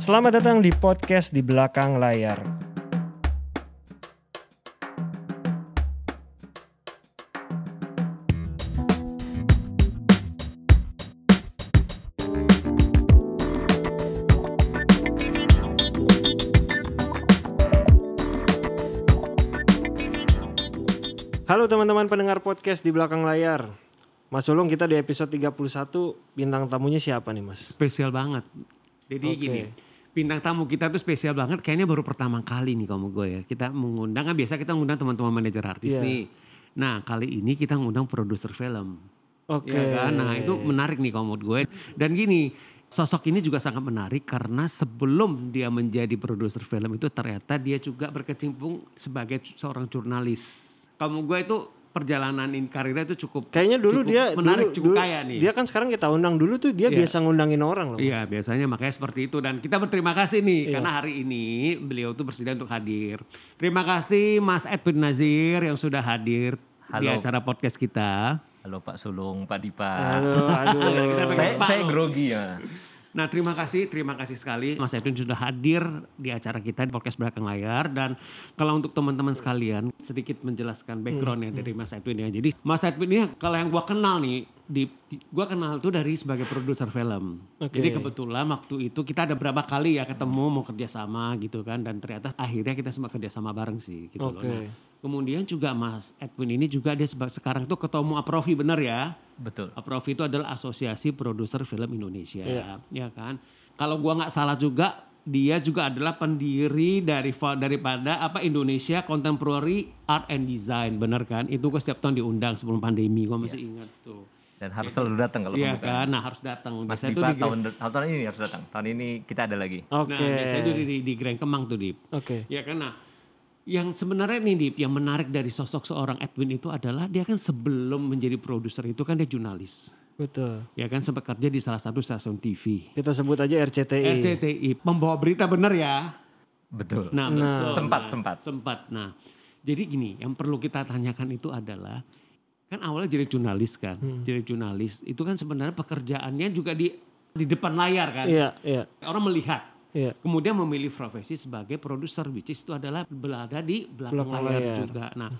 Selamat datang di podcast di belakang layar. Halo teman-teman pendengar podcast di belakang layar. Mas Ulung kita di episode 31 bintang tamunya siapa nih Mas? spesial banget. Jadi Oke. gini, bintang tamu kita tuh spesial banget. Kayaknya baru pertama kali nih kamu gue ya. Kita mengundang kan biasa kita mengundang teman-teman manajer artis Iya. nih. Nah kali ini kita ngundang produser film. Oke. Ya kan? Nah itu menarik nih menurut gue. Dan gini, sosok ini juga sangat menarik karena sebelum dia menjadi produser film itu ternyata dia juga berkecimpung sebagai seorang jurnalis. Kamu gue itu perjalanan in karirnya itu cukup Kayaknya dulu cukup dia menarik, dulu, cukup dulu- kaya nih. Dia kan sekarang kita undang dulu tuh dia Iya. biasa ngundangin orang loh. Iya biasanya makanya seperti itu dan kita berterima kasih nih karena hari ini beliau tuh bersedia untuk hadir. Terima kasih Mas Edwin Nazir yang sudah hadir di Halo. acara podcast kita. Halo Pak Sulung, Pak Dipa. Aduh, aduh. saya Pak saya grogi ya. Nah terima kasih, terima kasih sekali Mas Edwin sudah hadir di acara kita di podcast belakang layar dan kalau untuk teman-teman sekalian sedikit menjelaskan backgroundnya dari Mas Edwin ya. Jadi Mas Edwin ini kalau yang gua kenal nih, di, gua kenal tuh dari sebagai produser film. Oke. Jadi kebetulan waktu itu kita ada berapa kali ya ketemu mau kerjasama gitu kan dan ternyata akhirnya kita semua kerjasama bareng sih gitu loh. Oke. Nah, kemudian juga Mas Edwin ini juga dia sekarang tuh ketua umum Aprofi bener ya? Betul. Aprofi itu adalah Asosiasi Produser Film Indonesia, Iya. ya kan? Kalau gua nggak salah juga, dia juga adalah pendiri dari daripada apa Indonesia Contemporary Art and Design, benar kan? Itu gua setiap tahun diundang sebelum pandemi, gua masih ingat tuh. Dan harus selalu datang kalau Iya pembukaan. kan? Nah harus datang. Mas Dipa di, tahun, tahun ini harus datang. Tahun ini kita ada lagi. Oke. Nah biasanya itu di, di, di Grand Kemang tuh, Dip. Oke. Ya kan? Nah, yang sebenarnya nih Dip, yang menarik dari sosok seorang Edwin itu adalah dia kan sebelum menjadi produser itu kan dia jurnalis. Betul. Ya kan sempat kerja di salah satu stasiun TV. Kita sebut aja RCTI. RCTI membawa berita benar ya. Betul. Nah, betul. Sempat, Nah, sempat. Sempat. Nah, jadi gini, yang perlu kita tanyakan itu adalah kan awalnya jadi jurnalis kan. Hmm. Jadi jurnalis itu kan sebenarnya pekerjaannya juga di di depan layar kan. Iya, iya, Orang melihat. Iya. Kemudian memilih profesi sebagai produser which is itu adalah berada di belakang, Belakang layar, layar. juga. Nah,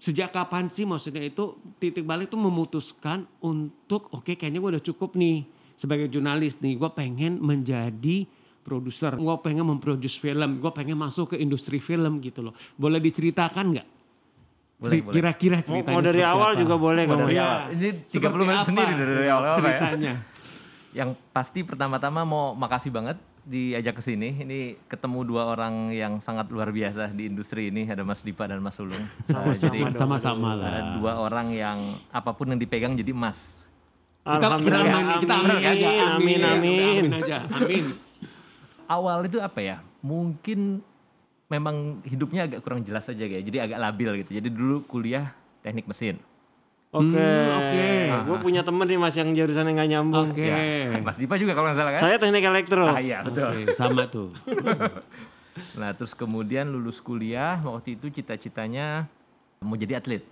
sejak kapan sih maksudnya itu titik balik itu memutuskan untuk oke kayaknya gue udah cukup nih sebagai jurnalis nih gue pengen menjadi produser, gue pengen memproduce film, gue pengen masuk ke industri film gitu loh. Boleh diceritakan nggak? Boleh, boleh. Kira-kira Mau, ceritanya mau dari seperti awal apa? juga boleh Mau dari awal. Ini 30 Seperti menit sendiri dari awal apa ya? Ceritanya. Yang pasti pertama-tama mau makasih banget diajak ke sini. Ini ketemu dua orang yang sangat luar biasa di industri ini. Ada Mas Dipa dan Mas Sulung. Jadi Sama-sama ada lah. dua orang yang apa pun yang dipegang jadi emas. Kita, kita Alhamdulillah. amin, kita amin aja. Amin, Udah amin. amin aja. Amin. awal itu apa ya? Mungkin memang hidupnya agak kurang jelas aja kayak. Jadi agak labil gitu. Jadi dulu kuliah teknik mesin. Oke. Hmm, oke. Gue punya temen nih mas yang jurusan yang gak nyambung. Oke. Ya, Mas Dipa juga kalau nggak salah kan? Saya teknik elektro. Ah, iya betul. Oke, sama tuh. Nah terus kemudian lulus kuliah waktu itu cita-citanya mau jadi atlet.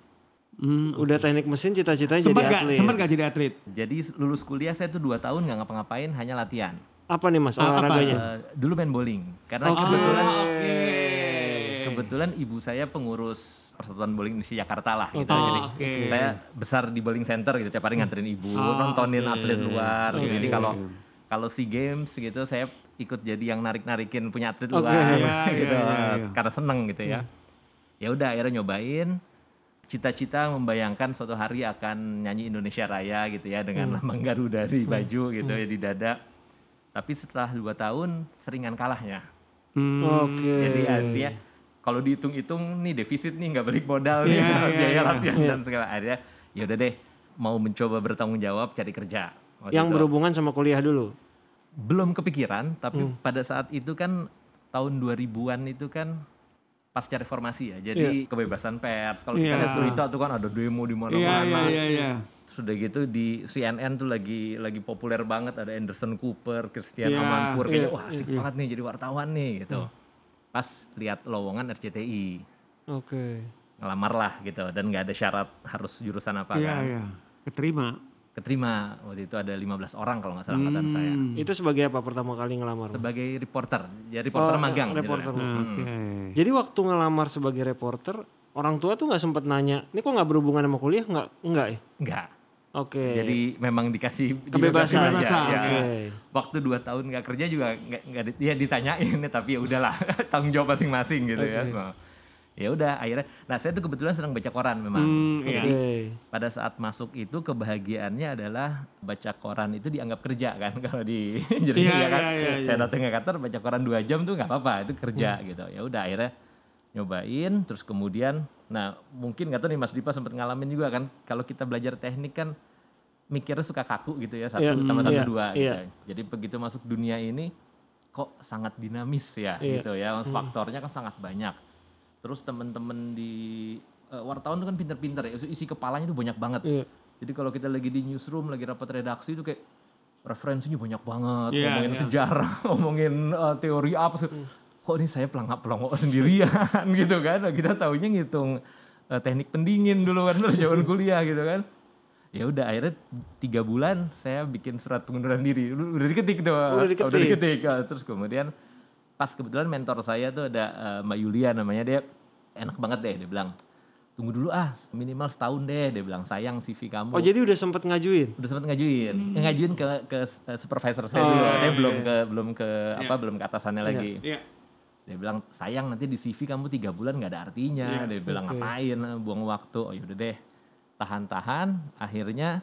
Hmm, Udah teknik mesin cita-citanya jadi gak, atlet. sempat gak jadi atlet? Jadi lulus kuliah saya tuh dua tahun nggak ngapa-ngapain hanya latihan. Apa nih mas Ah, apa? olahraganya? Eh, dulu main bowling karena Oke. kebetulan Oke. Kebetulan ibu saya pengurus Persatuan Bowling Indonesia Jakarta lah gitu. Oh, Jadi oke. saya besar di bowling center gitu tiap hari nganterin ibu, Oh, nontonin oke. atlet luar gitu. Jadi kalau kalau SEA Games gitu saya ikut jadi yang narik-narikin punya atlet Oke. luar Iya, gitu iya, iya, iya. karena seneng gitu ya. Ya udah akhirnya nyobain cita-cita membayangkan suatu hari akan nyanyi Indonesia Raya gitu ya dengan lambang Garuda di baju gitu ya di dada. Tapi setelah dua tahun seringan kalahnya. Hmm, Oke. Jadi artinya kalau dihitung-hitung nih defisit nih nggak balik modal nih Iya, iya, biaya iya. latihan dan segala akhirnya ya udah deh mau mencoba bertanggung jawab cari kerja. Waktu Yang itu berhubungan sama kuliah dulu. belum kepikiran tapi Hmm. pada saat itu kan tahun 2000-an itu kan pasca reformasi ya. Jadi kebebasan pers. Kalau kita Iya. lihat berita tuh kan ada demo di mana-mana. iya, iya, iya. Sudah gitu di CNN tuh lagi lagi populer banget ada Anderson Cooper, Christian Iya, Amanpour kayaknya wah asik banget nih jadi wartawan nih gitu. Pas lihat lowongan RCTI Oke. ngelamar lah gitu dan nggak ada syarat harus jurusan apa Iya, kan. iya. Keterima. keterima waktu itu ada 15 orang kalau nggak salah angkatan saya Itu sebagai apa pertama kali ngelamar? Mas? sebagai reporter ya reporter Oh, magang reporter. judulnya. Oke. Jadi waktu ngelamar sebagai reporter, orang tua tuh nggak sempet nanya, ini kok nggak berhubungan sama kuliah? Nggak, nggak ya? enggak Oke. jadi memang dikasih Kebebasan. Kebebasan, ya. Oke. waktu dua tahun nggak kerja juga nggak ya ditanyain tapi ya udahlah tanggung jawab masing-masing gitu ya Nah, ya udah akhirnya nah saya tuh kebetulan sedang baca koran memang Hmm, iya. jadi pada saat masuk itu kebahagiaannya adalah baca koran itu dianggap kerja kan kalau di jadi Iya, ya kan iya, iya, saya datang ke kantor baca koran dua jam tuh nggak apa-apa itu kerja gitu ya udah akhirnya nyobain terus kemudian nah mungkin nggak tahu nih Mas Dipa sempat ngalamin juga kan kalau kita belajar teknik kan mikirnya suka kaku gitu ya satu Iya, tambah mm, satu iya, dua iya. gitu. jadi begitu masuk dunia ini kok sangat dinamis ya Iya. gitu ya faktornya kan sangat banyak terus temen-temen di eh, wartawan tuh kan pinter-pinter ya isi kepalanya tuh banyak banget Iya. jadi kalau kita lagi di newsroom lagi rapat redaksi itu kayak referensinya banyak banget Iya, ngomongin iya. sejarah ngomongin eh, teori apa sih Hmm. Kok ini saya pelangap pelongok sendirian gitu kan kita taunya ngitung eh, teknik pendingin dulu kan terus zaman kuliah gitu kan ya udah akhirnya tiga bulan saya bikin surat pengunduran diri Udah- udah diketik tuh Udah diketik. diketik. Ah, terus kemudian pas kebetulan mentor saya tuh ada eh, Mbak Yulia namanya dia enak banget deh dia bilang tunggu dulu ah minimal setahun deh dia bilang sayang CV kamu Oh jadi udah sempet ngajuin? udah sempat ngajuin Hmm. Eh, ngajuin ke ke eh, supervisor saya Oh, dulu iya, saya belum ke belum ke apa belum ke atasannya lagi Iya. Dia bilang sayang nanti di CV kamu tiga bulan nggak ada artinya Iya, dia bilang oke. ngapain eh, buang waktu oh yaudah deh tahan-tahan akhirnya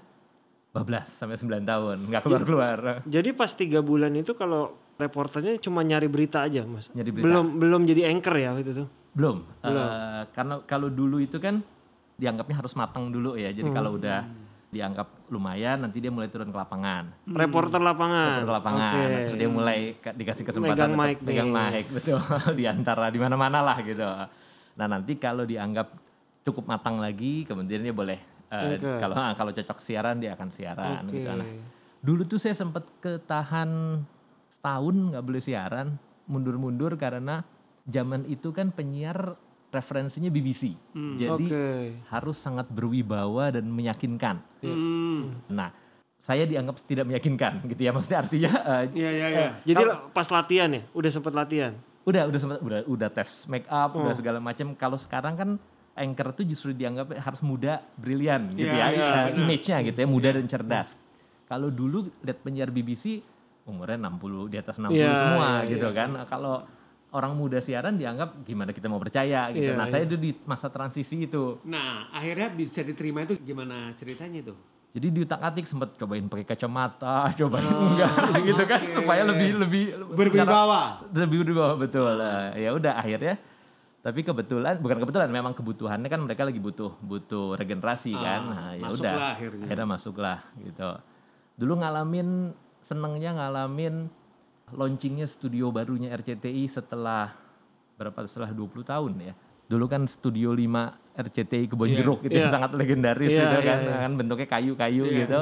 bablas sampai 9 tahun nggak keluar keluar Jadi pas tiga bulan itu kalau reporternya cuma nyari berita aja mas? Nyari berita. Belum belum jadi anchor ya waktu itu? belum Eh, karena kalau dulu itu kan dianggapnya harus matang dulu ya jadi kalau Hmm. udah dianggap lumayan nanti dia mulai turun ke lapangan Reporter lapangan. ke lapangan Oke. Nah, terus dia mulai dikasih kesempatan Megang mic megang mic betul di antara di mana-mana lah gitu nah nanti kalau dianggap cukup matang lagi kemudian dia boleh eh, Oke. kalau ah, kalau cocok siaran dia akan siaran Oke. gitu nah dulu tuh saya sempat ketahan setahun nggak boleh siaran mundur-mundur karena zaman itu kan penyiar referensinya BBC jadi Oke. harus sangat berwibawa dan meyakinkan Hmm. nah saya dianggap tidak meyakinkan gitu ya maksudnya artinya eh, Iya, iya, iya. Jadi pas latihan ya? Udah sempet latihan? udah udah sempat udah udah tes make up Oh. udah segala macam kalau sekarang kan anchor tuh justru dianggap harus muda brilian gitu Iya, ya iya, eh, benar. image-nya gitu ya muda dan cerdas kalau dulu lihat penyiar BBC umurnya 60 di atas 60 Iya, semua iya, gitu kan kalau orang muda siaran dianggap gimana kita mau percaya? Gitu. Iya, nah saya itu di masa transisi itu. Nah, akhirnya bisa diterima itu gimana ceritanya tuh? jadi di utak atik sempat cobain pakai kacamata cobain Oh, enggak gitu kan supaya lebih lebih Berwibawa. lebih berwibawa betul. Nah, ya udah akhirnya tapi kebetulan bukan kebetulan memang kebutuhannya kan mereka lagi butuh butuh regenerasi Ah, kan. Nah, ya masuklah udah akhirnya. masuklah gitu. Dulu ngalamin senengnya ngalamin launchingnya studio barunya RCTI setelah berapa? Setelah 20 tahun ya. Dulu kan studio 5 RCTI Kebon Iya, Jeruk itu iya. sangat legendaris Iya, gitu iya, kan. iya. kan bentuknya kayu-kayu Iya. gitu.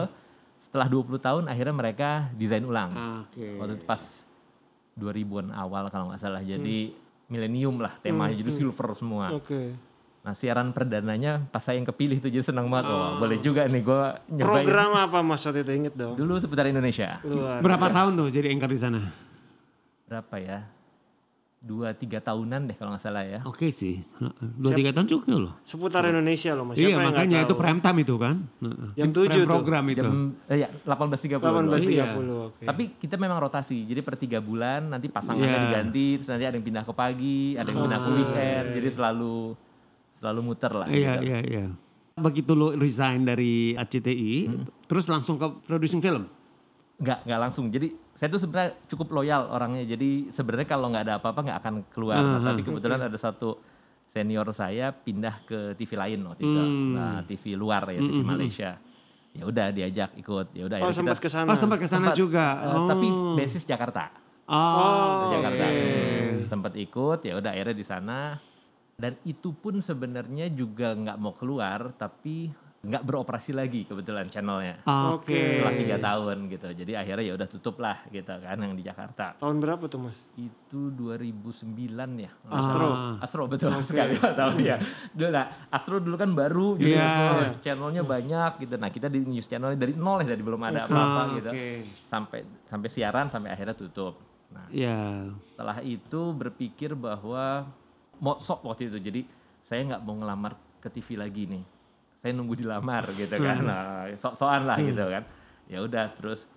Setelah 20 tahun akhirnya mereka desain ulang. Oke. waktu itu pas 2000-an awal kalau nggak salah. Jadi milenium lah temanya. Jadi silver semua. Oke. Nah siaran perdananya pas saya yang kepilih tuh jadi senang banget oh boleh juga nih gue nyobain Program apa mas waktu itu inget dong? dulu seputar Indonesia Luar. Berapa tahun tuh jadi anchor di sana? berapa ya dua tiga tahunan deh kalau nggak salah ya Oke sih. Dua tiga tahun cukup loh. Seputar Indonesia loh mas. Iya Siapa yang nggak makanya itu prime time itu kan. Jam Prime 7 tuh. program itu. jam eh, ya 18.30 18.30 Iya. oke. Tapi kita memang rotasi, jadi per tiga bulan nanti pasangannya Iya. diganti, terus nanti ada yang pindah ke pagi, ada yang pindah ke weekend, jadi selalu selalu muter lah. Iya gitu. iya iya. Begitu lo resign dari RCTI, Hmm. terus langsung ke producing film. Nggak nggak langsung. Jadi saya tuh sebenarnya cukup loyal orangnya. Jadi sebenarnya kalau nggak ada apa-apa nggak akan keluar. Nah, Ah, tapi kebetulan ada satu senior saya pindah ke TV lain waktu itu, Hmm. nah, TV luar ya, TV Malaysia. Ya udah diajak ikut. Ya udah Oh sempat kita ke sana. Oh sempat ke sana juga. eh, oh. tapi basis Jakarta. Oh, Jakarta. oke. Tempat ikut ya udah akhirnya di sana dan itu pun sebenarnya juga nggak mau keluar tapi nggak beroperasi lagi kebetulan channelnya Oke. setelah tiga tahun gitu. Jadi akhirnya ya udah tutup lah gitu kan yang di Jakarta. Tahun berapa tuh mas? Itu 2009 ya. Astro. Ah. Astro betul sekali tahu ya. Dulu lah, Astro dulu kan baru jadi Iya. Astro, channelnya banyak gitu. Nah, kita di news channelnya dari nol ya, dari belum ada apa-apa Ah, gitu. Oke. Sampai sampai siaran sampai akhirnya tutup. Nah, Ya. setelah itu berpikir bahwa sok waktu itu. Jadi saya nggak mau ngelamar ke TV lagi nih. Saya nunggu dilamar gitu kan. Nah, sok-sokan lah gitu kan. Ya udah terus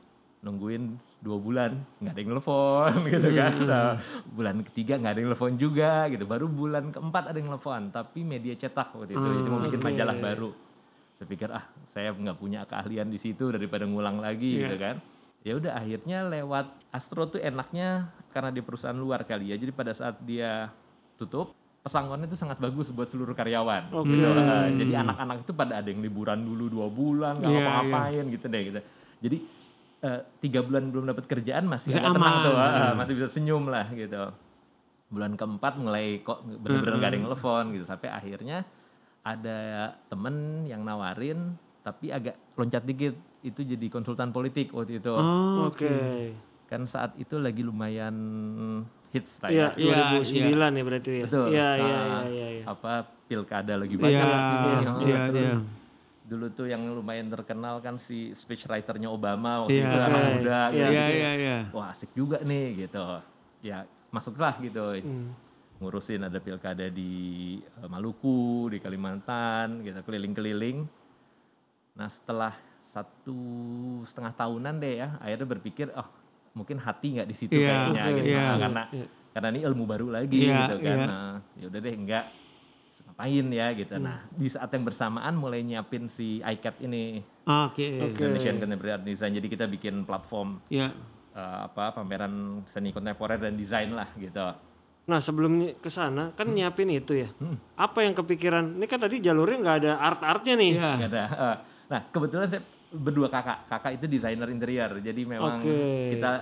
nungguin dua bulan nggak ada yang telepon gitu kan. Nah, bulan ketiga nggak ada yang telepon juga gitu. Baru bulan keempat ada yang telepon. Tapi media cetak waktu itu. Jadi mau bikin Oke. majalah baru. Saya pikir ah saya nggak punya keahlian di situ daripada ngulang lagi gitu kan. Ya udah akhirnya lewat Astro tuh enaknya karena di perusahaan luar kali ya. Jadi pada saat dia tutup pesangonnya itu sangat bagus buat seluruh karyawan. Oke. Gitu. Uh, Jadi anak-anak itu pada ada yang liburan dulu dua bulan nggak Iya, ngapa-ngapain gitu deh gitu. Jadi eh, tiga bulan belum dapat kerjaan masih tenang aman. tuh, uh, Hmm. masih bisa senyum lah gitu. Bulan keempat mulai kok bener-bener nggak ada yang telepon gitu sampai akhirnya ada temen yang nawarin tapi agak loncat dikit itu jadi konsultan politik waktu itu Oh, Oke. kan saat itu lagi lumayan hits lah Iya, ya. Iya, 2009 ya berarti ya. Betul. Iya, Nah, iya, iya, iya, iya. Apa pilkada lagi Iya, banyak di sini. iya, iya, terus iya. dulu tuh yang lumayan terkenal kan si speech writer-nya Obama waktu Iya. itu anak muda Iya, gitu. Iya, iya, iya. Wah, asik juga nih gitu. Ya, masuklah gitu. Hmm. Ngurusin ada pilkada di eh, Maluku, di Kalimantan, gitu keliling-keliling. Nah, setelah satu setengah tahunan deh ya, akhirnya berpikir, oh mungkin hati nggak di situ Iya, kayaknya oke, gitu. iya. Nah, karena Iya. karena ini ilmu baru lagi Iya, gitu kan. iya. Nah, ya udah deh enggak ngapain ya gitu. Hmm. Nah, di saat yang bersamaan mulai nyiapin si iCat ini Oke. Oke. Indonesian Contemporary Art Design. Jadi kita bikin platform Ya. eh, apa pameran seni kontemporer dan desain lah gitu. Nah sebelum ke sana kan nyiapin itu ya. Apa yang kepikiran? Ini kan tadi jalurnya nggak ada art-artnya nih. Iya. Nggak ada. eh, nah, kebetulan saya berdua kakak. Kakak itu desainer interior. Jadi memang Oke. kita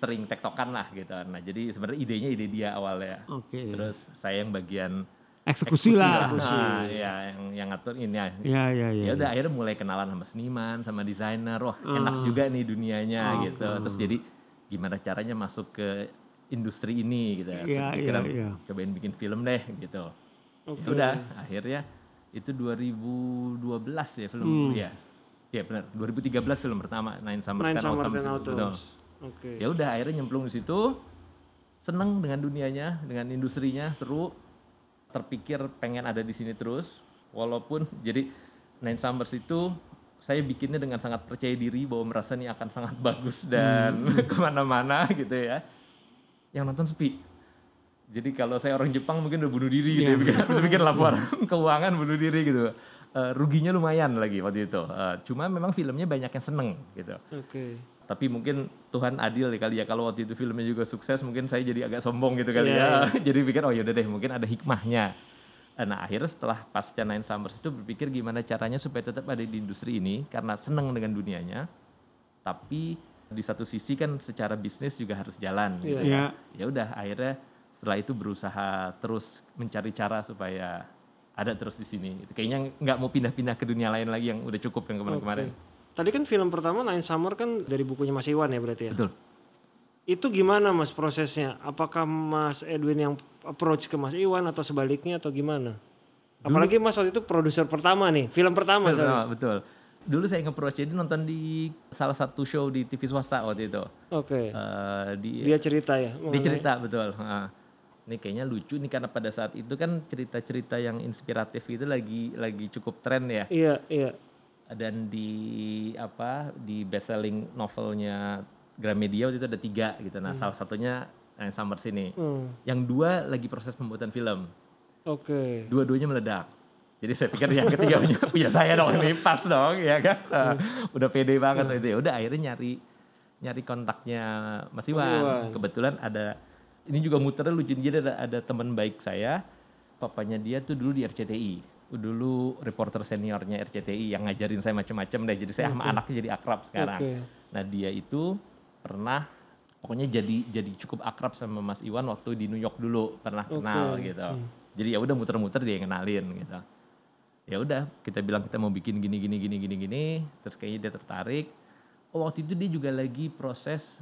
sering tektokan lah gitu. Nah, jadi sebenarnya idenya ide dia awalnya. Oke. Terus saya yang bagian Eksekusi lah. Nah, ya yang yang ngatur ini ya. Iya, iya, iya. Ya udah akhirnya mulai kenalan sama seniman, sama desainer. Wah, enak juga nih dunianya gitu. Terus jadi gimana caranya masuk ke industri ini gitu. Pikiran, iya, iya. cobain bikin film deh gitu. Ya udah, akhirnya itu 2012 ya film ya. Ya benar, 2013 film pertama Nine Summer Nine Summer betul. Oke. Ya udah akhirnya nyemplung di situ. Seneng dengan dunianya, dengan industrinya, seru. Terpikir pengen ada di sini terus. Walaupun jadi Nine Summers itu saya bikinnya dengan sangat percaya diri bahwa merasa ini akan sangat bagus dan ke mana-mana gitu ya. Yang nonton sepi. Jadi kalau saya orang Jepang mungkin udah bunuh diri gitu ya, bikin, habis bikin laporan keuangan bunuh diri gitu. Eh, ruginya lumayan lagi waktu itu. Eh, cuma memang filmnya banyak yang seneng gitu Oke. tapi mungkin Tuhan adil ya kali ya kalau waktu itu filmnya juga sukses mungkin saya jadi agak sombong gitu kali Iya, ya jadi pikir oh yaudah deh mungkin ada hikmahnya Eh, nah akhirnya setelah pasca Nine Summers itu berpikir gimana caranya supaya tetap ada di industri ini karena seneng dengan dunianya tapi di satu sisi kan secara bisnis juga harus jalan gitu Iya. ya ya udah akhirnya setelah itu berusaha terus mencari cara supaya ada terus di sini kayaknya nggak mau pindah-pindah ke dunia lain lagi yang udah cukup yang kemarin-kemarin Oke. Tadi kan film pertama Nine Summer kan dari bukunya Mas Iwan ya berarti ya. betul Itu gimana Mas prosesnya? Apakah Mas Edwin yang approach ke Mas Iwan atau sebaliknya atau gimana? Apalagi Mas waktu itu produser pertama nih, film pertama Betul, betul. Dulu saya nge-approach jadi nonton di salah satu show di TV swasta waktu itu. Oke. Eh, di Dia cerita ya. dia cerita betul. Ah. Ini kayaknya lucu nih karena pada saat itu kan cerita-cerita yang inspiratif itu lagi lagi cukup tren ya. Iya, iya. Dan di apa di best selling novelnya Gramedia waktu itu ada tiga gitu. Nah salah satunya Nine Summers ini. Hmm, Yang dua lagi proses pembuatan film. Oke. dua-duanya meledak. Jadi saya pikir yang ketiga punya, punya saya dong ini pas dong ya kan. Nah, udah pede banget Iya. itu ya. Udah akhirnya nyari nyari kontaknya Mas Iwan. Iwan. Kebetulan ada ini juga muternya lucu jadi ada ada teman baik saya, papanya dia tuh dulu di RCTI. Dulu reporter seniornya RCTI yang ngajarin saya macam-macam deh. Jadi saya sama anaknya jadi akrab sekarang. Oke. Nah, dia itu pernah pokoknya jadi jadi cukup akrab sama Mas Iwan waktu di New York dulu pernah kenal Oke. gitu. Jadi ya udah muter-muter dia yang kenalin gitu. ya udah kita bilang kita mau bikin gini gini gini gini gini terus kayaknya dia tertarik oh, waktu itu dia juga lagi proses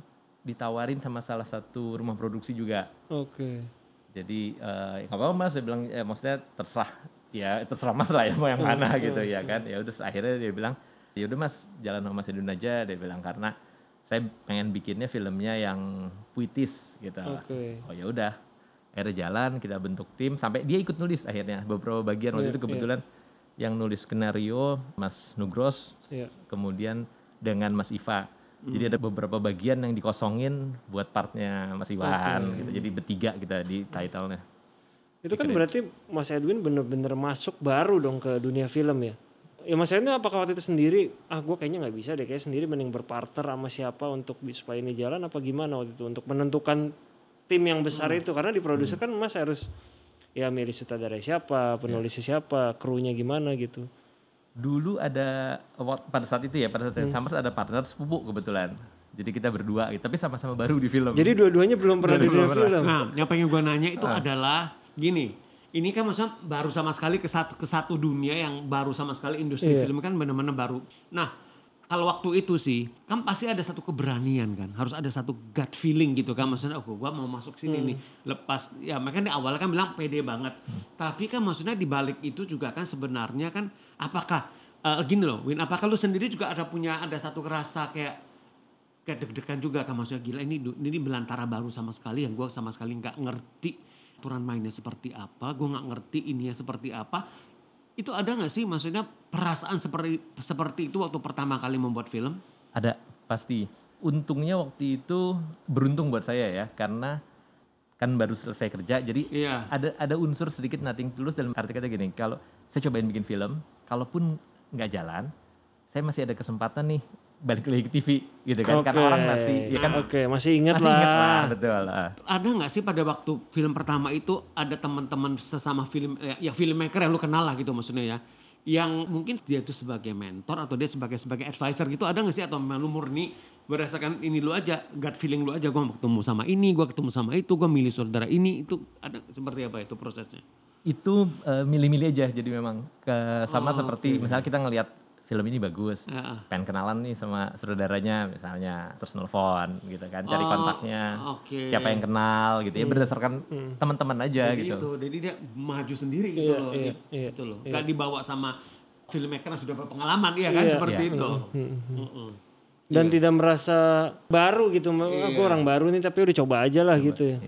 ditawarin sama salah satu rumah produksi juga. Oke. jadi eh, nggak apa-apa mas. Saya bilang ya maksudnya terserah. Ya terserah mas lah ya mau yang mana gitu ya kan. Ya udah akhirnya dia bilang ya udah mas jalan sama mas Edun aja dia bilang karena saya pengen bikinnya filmnya yang puitis gitu. Oke. oh ya udah. Akhirnya jalan kita bentuk tim sampai dia ikut nulis akhirnya. Beberapa bagian waktu Iya, itu kebetulan yang nulis skenario Mas Nugros Iya. kemudian dengan Mas Iva jadi ada beberapa bagian yang dikosongin buat partnya Mas Iwan gitu. Jadi bertiga kita di title-nya. Itu kan berarti Mas Edwin bener-bener masuk baru dong ke dunia film ya? Ya Mas Edwin apakah waktu itu sendiri, ah gue kayaknya nggak bisa deh, kayak sendiri mending berpartner sama siapa untuk supaya ini jalan apa gimana waktu itu untuk menentukan tim yang besar itu? Karena di produser kan Mas harus ya milih sutradara siapa, penulisnya siapa, krunya gimana gitu. Dulu ada pada saat itu ya pada saat yang sama ada partner sepupu kebetulan jadi kita berdua gitu tapi sama-sama baru di film Jadi dua-duanya belum pernah di dunia film. Nah, yang pengen gue nanya itu adalah gini. Ini kan maksudnya baru sama sekali ke satu ke satu dunia yang baru sama sekali industri Iya. film kan benar-benar baru. Nah, kalau waktu itu sih kan pasti ada satu keberanian kan, harus ada satu gut feeling gitu kan. Maksudnya oh gua mau masuk sini nih. Lepas ya mereka di awal kan bilang pede banget. Tapi kan maksudnya di balik itu juga kan sebenarnya kan apakah eh, gini loh, Win, apakah lu sendiri juga ada punya ada satu rasa kayak kayak deg-degan juga kan? Maksudnya gila ini ini belantara baru sama sekali yang gue sama sekali nggak ngerti aturan mainnya seperti apa. Gue nggak ngerti ininya seperti apa itu ada nggak sih? Maksudnya perasaan seperti seperti itu waktu pertama kali membuat film? Ada pasti. Untungnya waktu itu beruntung buat saya ya karena kan baru selesai kerja jadi iya. ada ada unsur sedikit nothing tulus dalam arti kata gini kalau saya cobain bikin film kalaupun nggak jalan saya masih ada kesempatan nih balik lagi ke TV gitu kan karena Oke. orang masih ya kan Oke, masih ingat masih lah. lah betul ah. ada nggak sih pada waktu film pertama itu ada teman-teman sesama film ya, ya filmmaker yang lu kenal lah gitu maksudnya ya yang mungkin dia itu sebagai mentor atau dia sebagai sebagai advisor gitu ada nggak sih atau memang lu murni berdasarkan ini lu aja gut feeling lu aja gue ketemu sama ini gue ketemu sama itu gue milih saudara ini itu ada seperti apa itu prosesnya itu eh, milih-milih aja jadi memang ke sama seperti misalnya kita ngelihat film ini bagus. Ya, pengen kenalan nih sama saudaranya misalnya. Terus nelfon gitu kan. Cari Oh, kontaknya. oke. siapa yang kenal gitu ya. Berdasarkan teman-teman aja Jadi gitu. itu, jadi dia maju sendiri gitu Iya, loh, iya, gitu, iya, gitu loh. Gak dibawa sama filmmaker yang sudah berpengalaman, iya kan? Iya. seperti Iya. itu. Mm-mm. Dan tidak merasa baru gitu, aku orang baru nih tapi udah coba aja lah gitu ya.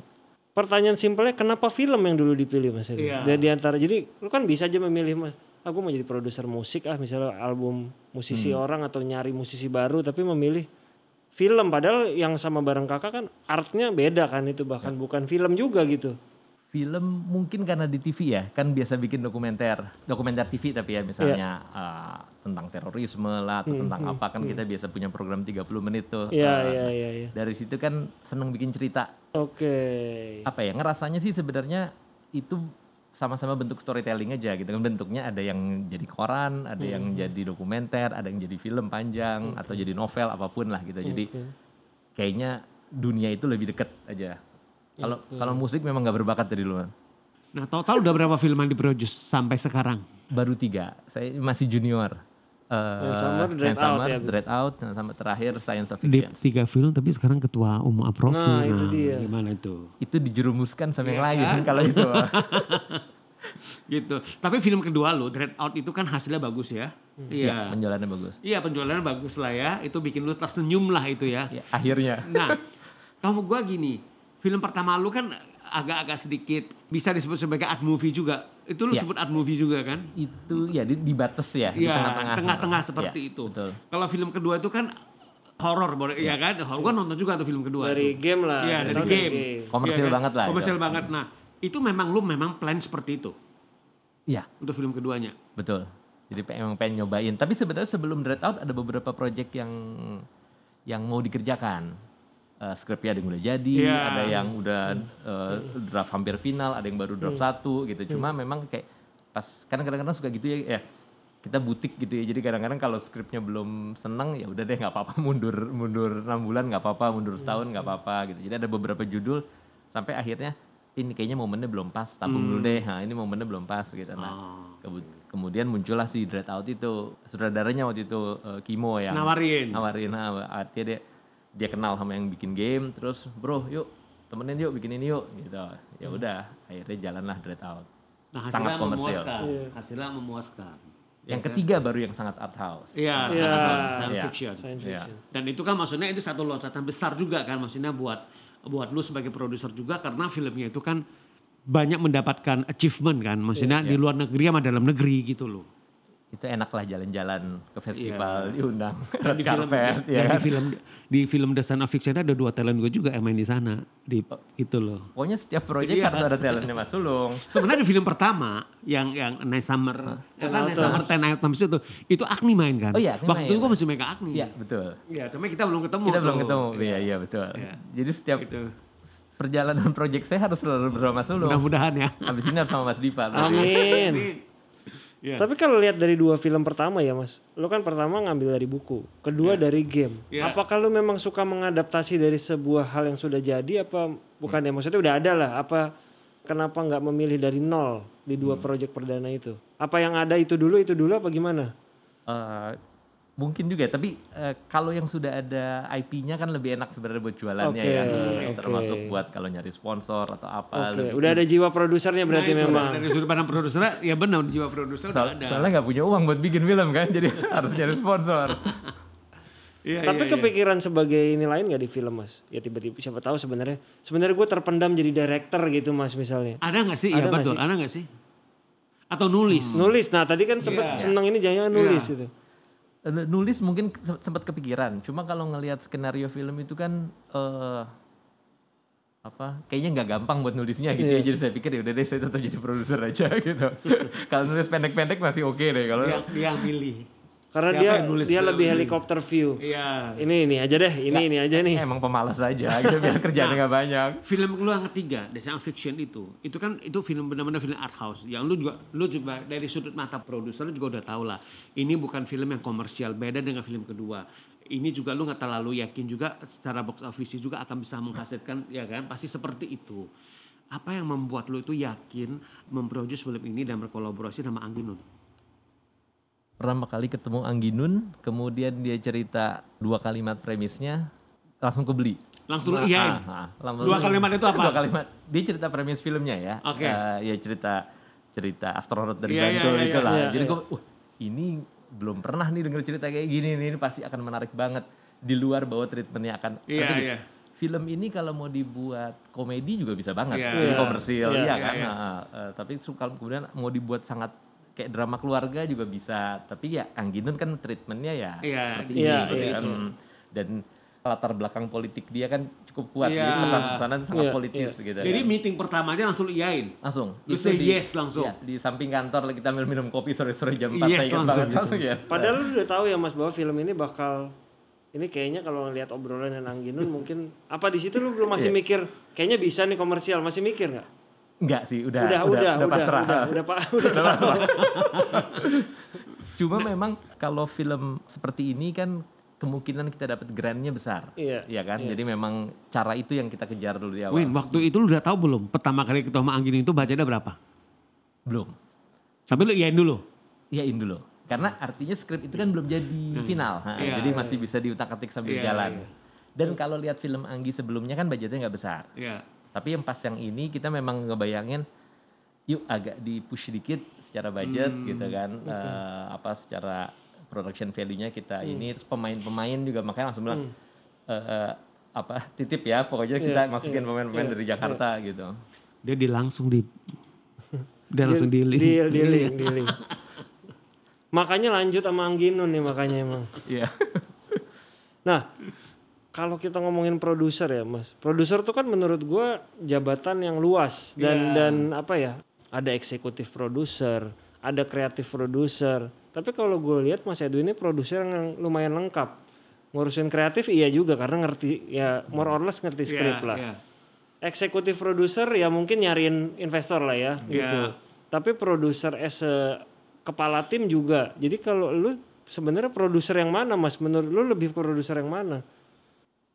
Pertanyaan simpelnya kenapa film yang dulu dipilih Mas Edi? Iya. Dan di antara jadi lu kan bisa aja memilih Mas, aku mau jadi produser musik ah misalnya album musisi orang atau nyari musisi baru tapi memilih film. Padahal yang sama bareng kakak kan artnya beda kan itu bahkan bukan film juga gitu. film mungkin karena di TV ya kan biasa bikin dokumenter dokumenter TV tapi ya misalnya eh, tentang terorisme lah atau tentang apa kan kita biasa punya program 30 menit tuh. Iya Eh, iya iya iya. dari situ kan seneng bikin cerita. Oke. apa ya ngerasanya sih sebenarnya itu sama-sama bentuk storytelling aja gitu kan. Bentuknya ada yang jadi koran ada yang jadi dokumenter ada yang jadi film panjang atau jadi novel apa pun lah gitu. Jadi kayaknya dunia itu lebih deket aja. Kalau kalau musik memang nggak berbakat dari dulu Nah total udah berapa film yang diproduce sampai sekarang? baru tiga. Saya masih junior Eh, Midsummer, Dread Midsummer, Out ya. Dread Out, nah, sama terakhir Science of Di Fiction. tiga film tapi sekarang ketua umum Aprofi. Nah, itu dia. Gimana itu? Itu dijerumuskan sama yang lain kalau itu. Gitu. Tapi film kedua lo, Dread Out itu kan hasilnya bagus ya. Iya. Penjualannya bagus. Iya penjualannya bagus lah ya. Itu bikin lu tersenyum lah itu ya. Ya, akhirnya. Nah, kamu gua gini, film pertama lu kan agak-agak sedikit bisa disebut sebagai art movie juga. Itu lu Ya. sebut art movie juga kan? Itu ya di, di batas ya, di Iya, tengah-tengah. tengah-tengah seperti Ya, itu. Betul. Kalau film kedua itu kan horor, boleh ya kan? Horor gua nonton juga tuh film kedua. Dari tuh. game lah. Iya, dari Dari game. Komersil Iya kan? banget lah itu. Komersil banget. Nah, itu memang lu memang plan seperti itu Iya, untuk film keduanya. betul. Jadi emang pengen nyobain. Tapi sebenarnya sebelum Dread Out ada beberapa project yang yang mau dikerjakan. Eh, skripnya ada yang udah jadi, Iya. ada yang udah eh, draft hampir final, ada yang baru draft satu gitu. Cuma memang kayak pas kan kadang-kadang suka gitu ya, ya kita butik gitu ya. Jadi kadang-kadang kalau skripnya belum seneng ya udah deh nggak apa-apa mundur mundur enam bulan nggak apa-apa, mundur setahun nggak apa-apa gitu. Jadi ada beberapa judul sampai akhirnya ini kayaknya momennya belum pas, tabung dulu deh. Nah, ini momennya belum pas gitu. Nah, kebut- kemudian muncullah si Dread Out itu sutradaranya waktu itu eh, Kimo yang Nawarin. nawarin nah, artinya dia dia kenal sama yang bikin game terus bro yuk temenin yuk bikin ini yuk gitu ya udah akhirnya jalanlah Dread Out Nah, sangat hasilnya komersial memuaskan. Iya. Hasilnya memuaskan. yang ketiga baru yang sangat art house Iya, Iya. sangat science Iya. fiction. Science Iya. fiction. Dan itu kan maksudnya itu satu loncatan besar juga kan maksudnya buat buat lu sebagai produser juga karena filmnya itu kan banyak mendapatkan achievement kan maksudnya di luar negeri sama dalam negeri gitu loh. Itu enak lah jalan-jalan ke festival diundang Dan red di film carpet dan ya di kan? film di film The Son of Fiction itu ada dua talent gue juga yang main di sana di gitu loh. pokoknya setiap proyek Iya. harus ada talentnya Mas Sulung Sebenarnya di film pertama yang yang Night Summer, apa Night Summer Ten Items itu, itu Agni main kan? Oh iya, Agni Waktu main. itu gue masih megang Agni. Iya betul Iya, tapi kita belum ketemu. kita belum tuh. ketemu iya iya betul Iya. jadi setiap Gitu. perjalanan proyek saya harus selalu bersama Mas Sulung Mudah-mudahan ya. habis ini harus sama Mas Dipa. Amin. Iya. Tapi kalau lihat dari dua film pertama ya mas, lo kan pertama ngambil dari buku, kedua dari game. Iya. Apakah lo memang suka mengadaptasi dari sebuah hal yang sudah jadi apa bukan ya? Maksudnya udah ada lah. Apa kenapa nggak memilih dari nol di dua proyek perdana itu? Apa yang ada itu dulu itu dulu apa gimana? Eh, mungkin juga tapi eh, kalau yang sudah ada IP-nya kan lebih enak sebenarnya buat jualannya Oke, ya oke. termasuk buat kalau nyari sponsor atau apa Oke, lebih- udah ada jiwa produsernya berarti Nah, itu, memang. Dari sudut pandang produser, ya benar jiwa produser Soal- ada. soalnya nggak punya uang buat bikin film kan jadi harus nyari sponsor Iya, Tapi iya, iya. kepikiran sebagai ini lain gak di film mas? Ya tiba-tiba siapa tahu sebenarnya sebenarnya gue terpendam jadi director gitu mas misalnya. Ada nggak sih? Ada Iya nggak betul. sih? Ada nggak sih? Atau nulis? Nulis, nah tadi kan sempet Iya. senang ini jangan nulis gitu. Eh, nulis mungkin se- sempat kepikiran cuma kalau ngelihat skenario film itu kan eh apa kayaknya nggak gampang buat nulisnya gitu Iya. ya jadi saya pikir ya udah deh saya tetap jadi produser aja gitu kalau nulis pendek-pendek masih oke deh kalau Dia, dia yang milih. Karena Siapa dia nulis dia lebih ini? helikopter view. Iya. Ini ini aja deh, ini ini aja nih. emang pemalas aja gitu biar kerjaannya nggak banyak Film lu yang ketiga, The Science Fiction itu, itu kan itu film benar-benar film art house. Yang lu juga, lu juga dari sudut mata produser lu juga udah tahu lah. Ini bukan film yang komersial, beda dengan film kedua. Ini juga lu nggak terlalu yakin juga secara box office juga akan bisa menghasilkan, ya kan? Pasti seperti itu. Apa yang membuat lu itu yakin memproduce film ini dan berkolaborasi sama Angginun? Pertama kali ketemu Angginun kemudian dia cerita dua kalimat premisnya langsung kebeli Langsung Ah, iyain. ah, ah. Langsung- Dua kalimat itu apa? Dua kalimat. Dia cerita premis filmnya ya. Oke. Eh, ya cerita cerita astronot dari Iya, iya, Bantul iya, itu iya. lah. Iya, Jadi iya. gue, wah ini belum pernah nih denger cerita kayak gini nih. Ini pasti akan menarik banget. Di luar bahwa treatmentnya akan. Iya, nggak? iya. Film ini kalau mau dibuat komedi juga bisa banget. Iya. Iya. komersil, Iya, iya iya, kan. iya. Nah, eh, tapi kalau kemudian mau dibuat sangat kayak drama keluarga juga bisa. Tapi ya Angginun kan treatmentnya ya Iya, seperti iya, ini. iya, kan. Dan latar belakang politik dia kan cukup kuat. Iya. Jadi pesan-pesanan sangat Iya, politis gitu. Jadi kan. meeting pertamanya langsung lu iyain. langsung Lu Itu say yes langsung. iya, di samping kantor kita ambil minum kopi sore-sore jam 4 Yes, langsung banget gitu. langsung yes. Padahal lu udah tahu ya Mas bahwa film ini bakal ini kayaknya kalau ngelihat obrolan dan Angginun mungkin apa di situ lu belum masih Iya. mikir kayaknya bisa nih komersial masih mikir nggak? Enggak sih, udah Udah udah udah udah pasrah. udah udah pak udah Udah pasrah. Cuma memang kalau film seperti ini kan kemungkinan kita dapat grandnya besar. Iya, Iya kan? Jadi memang cara itu yang kita kejar dulu di awal. Win, waktu itu lu udah tahu belum? Pertama kali ketemu sama Angginun itu budgetnya berapa? Belum. Tapi lu iyain dulu. Iyain dulu. Karena artinya skrip itu kan belum jadi final. Ha, Iya, jadi masih bisa diutak-atik sambil Iya, jalan. iya. Dan kalau lihat film Anggi sebelumnya kan budgetnya nggak besar. Iya. Tapi yang pas yang ini kita memang ngebayangin yuk agak di push dikit secara budget Hmm, gitu kan. Eh, apa secara production value-nya kita Hmm. ini terus pemain-pemain juga makanya langsung bilang eh, eh, apa titip ya pokoknya kita Iya, masukin iya, pemain-pemain iya, dari Jakarta gitu. Dia di langsung di dia langsung di link. deal dealing dealing. Makanya lanjut sama Angginun nih makanya emang. Iya. Nah, kalau kita ngomongin produser ya, Mas. Produser tuh kan menurut gua jabatan yang luas dan Iya. dan apa ya? Ada eksekutif produser, ada kreatif produser. Tapi kalau gue lihat Mas Edwin ini produser yang lumayan lengkap. Ngurusin kreatif iya juga karena ngerti ya more or less ngerti Iya, skrip lah. iya. Eksekutif produser ya mungkin nyariin investor lah ya Iya. gitu. Tapi produser as a kepala tim juga. Jadi kalau lu sebenarnya produser yang mana Mas? Menurut lu lebih produser yang mana?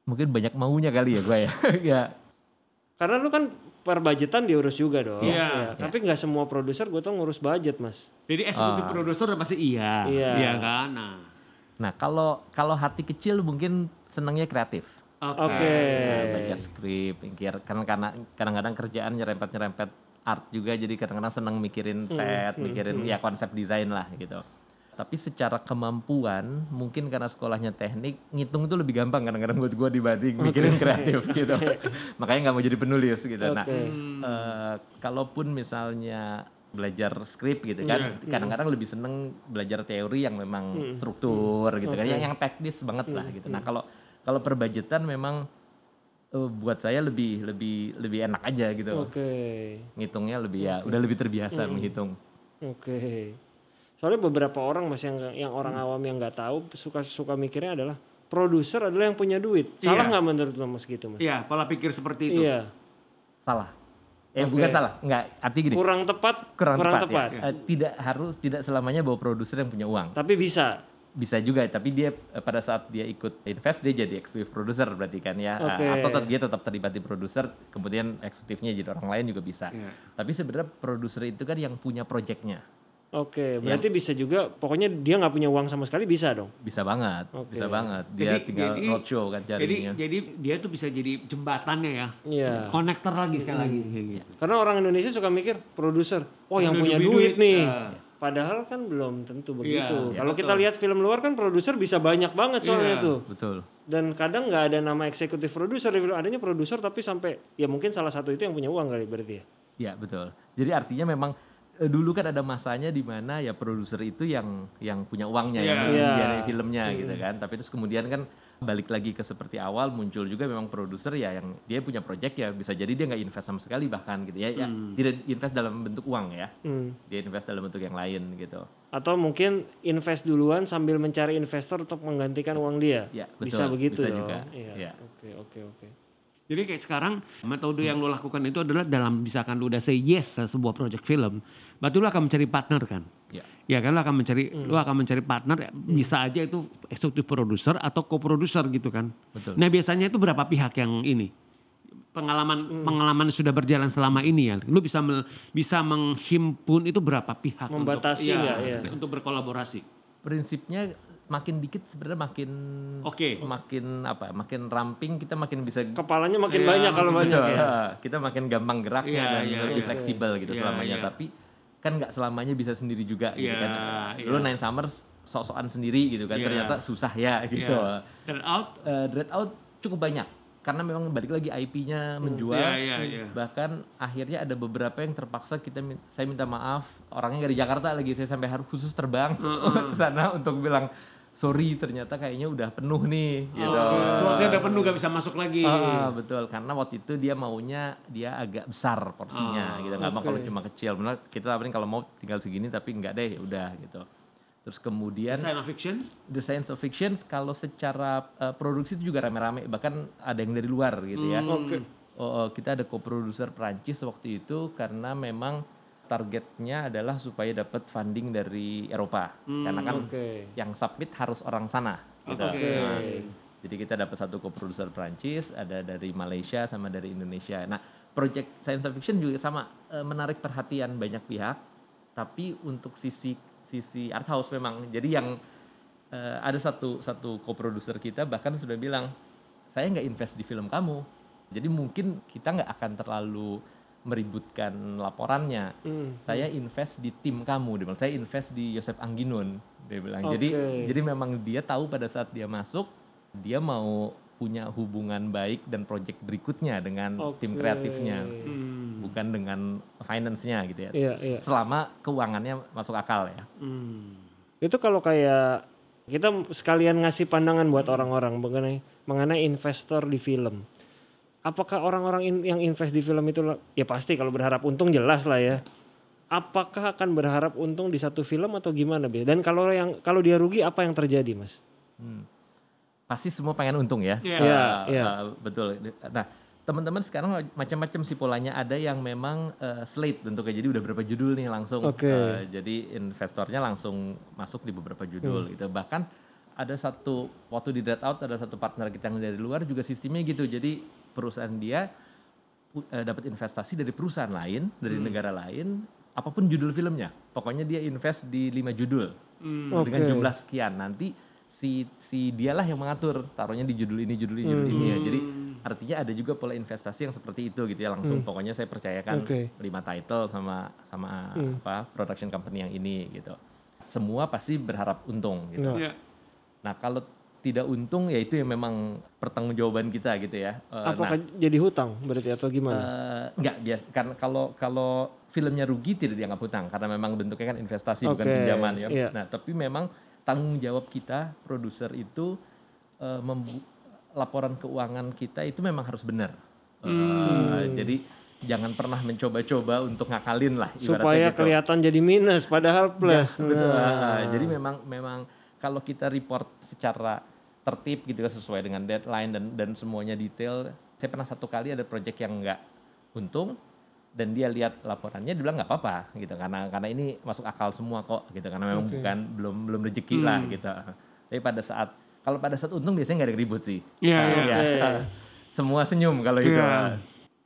Mungkin banyak maunya kali ya gue ya. ya. Karena lu kan per budgetan diurus juga dong. Iya. Iya. Iya. Tapi nggak semua produser gue tuh ngurus budget mas. Jadi eksekutif produser udah pasti iya. Iya. Iya kan? Nah. Nah kalau kalau hati kecil mungkin senangnya kreatif. Oke. Nah, baca skrip, mikir kan karena kadang-kadang kerjaan nyerempet-nyerempet art juga jadi kadang-kadang seneng mikirin set, mikirin ya konsep desain lah gitu. Tapi secara kemampuan mungkin karena sekolahnya teknik ngitung itu lebih gampang kadang-kadang buat gue dibanding mikirin kreatif gitu. Makanya nggak mau jadi penulis gitu. Nah, Oke. eh, kalaupun misalnya belajar skrip gitu kan, kadang-kadang lebih seneng belajar teori yang memang struktur gitu kan, yang, yang teknis banget lah gitu. Nah kalau kalau perbudgetan memang eh, buat saya lebih lebih lebih enak aja gitu. Oke. Ngitungnya lebih ya udah lebih terbiasa menghitung. Oke. Soalnya beberapa orang mas yang yang orang awam yang nggak tahu suka suka mikirnya adalah produser adalah yang punya duit. Salah Iya. nggak menurut lo mas gitu mas? Iya, pola pikir seperti itu. Iya. Salah. Eh Oke. bukan salah, enggak. Arti gini. Kurang tepat. kurang, tepat, tepat. ya. Eh, tidak harus tidak selamanya bahwa produser yang punya uang. Tapi bisa. Bisa juga, tapi dia eh, pada saat dia ikut invest dia jadi eksekutif produser berarti kan ya. Eh, Oke. Atau tet- dia tetap terlibat di produser, kemudian eksekutifnya jadi orang lain juga bisa. Iya. Tapi sebenarnya produser itu kan yang punya proyeknya. Oke. Berarti bisa juga. Pokoknya dia nggak punya uang sama sekali bisa dong. Bisa banget, Oke. bisa banget. Dia tinggal roadshow kan Jadi carinya. jadi dia tuh bisa jadi jembatannya ya. Iya. Konektor lagi sekali lagi kayak gitu. Karena orang Indonesia suka mikir produser. Oh yang Udah punya duit, duit, nih. ya. Padahal kan belum tentu begitu. Iya, Kalau kita lihat film luar kan produser bisa banyak banget soalnya Iya. tuh. Betul. Dan kadang nggak ada nama eksekutif produser di film, adanya produser tapi sampai ya mungkin salah satu itu yang punya uang kali berarti ya. Ya betul. Jadi artinya memang dulu kan ada masanya di mana ya produser itu yang yang punya uangnya yang Iya. Iya. membiayai filmnya gitu kan. Tapi terus kemudian kan balik lagi ke seperti awal muncul juga memang produser ya yang dia punya project ya bisa jadi dia nggak invest sama sekali bahkan gitu ya, ya tidak invest dalam bentuk uang ya. Hmm. Dia invest dalam bentuk yang lain gitu. Atau mungkin invest duluan sambil mencari investor untuk menggantikan uang dia. Ya, bisa betul. begitu Bisa dong. juga. Iya. Iya. Oke, oke, oke. Jadi kayak sekarang metode yang lo lakukan itu adalah dalam misalkan lo udah say yes ke sebuah project film, berarti lo akan mencari partner kan? Ya. Ya kan lo akan mencari Hmm. lo akan mencari partner ya, bisa aja itu eksekutif produser atau co-producer gitu kan. Betul. Nah, biasanya itu berapa pihak yang ini? Pengalaman Hmm. pengalaman sudah berjalan selama ini ya. Lo bisa mel- bisa menghimpun itu berapa pihak Membatasi untuk, nggak, iya, ya? untuk berkolaborasi. Prinsipnya makin dikit sebenarnya makin Oke. makin apa? Makin ramping kita makin bisa Kepalanya makin Iya, banyak kalau banyak Betul. ya. Kita makin gampang geraknya Iya, dan iya, lebih iya. fleksibel gitu Iya, selamanya. iya. Tapi kan nggak selamanya bisa sendiri juga gitu Iya, kan. iya. Dulu Nine Summers sok-sokan sendiri gitu kan. Iya. Ternyata susah ya gitu. Iya. Dan out Eh, Dread Out cukup banyak karena memang balik lagi IP-nya menjual. Iya, iya, iya. Bahkan akhirnya ada beberapa yang terpaksa kita saya minta maaf orangnya dari Jakarta lagi saya sampai harus khusus terbang ke sana untuk bilang sorry ternyata kayaknya udah penuh nih gitu. Oh, slotnya udah penuh gak bisa masuk lagi. Ah, betul karena waktu itu dia maunya dia agak besar porsinya gitu nggak mau kalau cuma kecil benar kita tawarin kalau mau tinggal segini tapi nggak deh udah gitu terus kemudian Science fiction? The Science of Fiction kalau secara uh, produksi itu juga rame-rame bahkan ada yang dari luar gitu ya Oke. Oh, oh, kita ada co-producer Prancis waktu itu karena memang targetnya adalah supaya dapat funding dari Eropa karena kan Oke. yang submit harus orang sana gitu. Oke. Nah, jadi kita dapat satu co-producer Prancis, ada dari Malaysia sama dari Indonesia. Nah, project science fiction juga sama eh, menarik perhatian banyak pihak, tapi untuk sisi sisi art house memang. Jadi yang eh, ada satu satu co-producer kita bahkan sudah bilang, saya nggak invest di film kamu. Jadi mungkin kita nggak akan terlalu meributkan laporannya. Hmm. Saya invest di tim kamu, dia bilang. Saya invest di Yosep Angginun, dia bilang. Jadi Oke. jadi memang dia tahu pada saat dia masuk, dia mau punya hubungan baik dan project berikutnya dengan tim Oke. kreatifnya, Hmm. bukan dengan finance-nya gitu ya. Iya, iya. Selama keuangannya masuk akal ya. Hmm. Itu kalau kayak kita sekalian ngasih pandangan buat orang-orang mengenai mengenai investor di film. Apakah orang-orang in- yang invest di film itu ya pasti kalau berharap untung jelas lah ya. Apakah akan berharap untung di satu film atau gimana be? Dan kalau yang kalau dia rugi apa yang terjadi mas? Hmm. Pasti semua pengen untung ya. Iya. Eh, Iya, eh, betul. Nah, teman-teman sekarang macam-macam sih polanya. Ada yang memang eh, slate bentuknya. Jadi udah berapa judul nih langsung. Oke. Eh, jadi investornya langsung masuk di beberapa Hmm. judul gitu. Bahkan ada satu waktu di Dread Out ada satu partner kita yang dari luar juga sistemnya gitu. Jadi perusahaan dia u- eh, dapat investasi dari perusahaan lain, dari negara lain, apa pun judul filmnya. Pokoknya dia invest di lima judul dengan Oke. jumlah sekian. Nanti si si dialah yang mengatur taruhnya di judul ini, judul ini, judul ini ya. Jadi artinya ada juga pola investasi yang seperti itu gitu ya. Langsung pokoknya saya percayakan Oke. lima title sama sama apa production company yang ini gitu. Semua pasti berharap untung gitu. Nah, Iya. Nah kalau tidak untung ya itu yang memang pertanggungjawaban kita gitu ya. Eh, Apakah jadi hutang berarti atau gimana? Eh, enggak biasa karena kalau kalau filmnya rugi tidak dianggap hutang karena memang bentuknya kan investasi bukan Oke, pinjaman ya. iya. Nah, tapi memang tanggung jawab kita produser itu membu- laporan keuangan kita itu memang harus benar. Eh, Hmm. jadi jangan pernah mencoba-coba untuk ngakalin lah Supaya gitu. kelihatan jadi minus padahal plus. Betul. Nah, Ah, Jadi memang memang kalau kita report secara tertib gitu ya sesuai dengan deadline dan dan semuanya detail. Saya pernah satu kali ada project yang nggak untung dan dia lihat laporannya dia bilang nggak apa-apa gitu karena karena ini masuk akal semua kok gitu karena memang bukan belum belum rezeki lah gitu. Tapi pada saat kalau pada saat untung biasanya nggak ada ribut sih. Iya, Ah, iya. ya. Semua senyum kalau itu. Iya.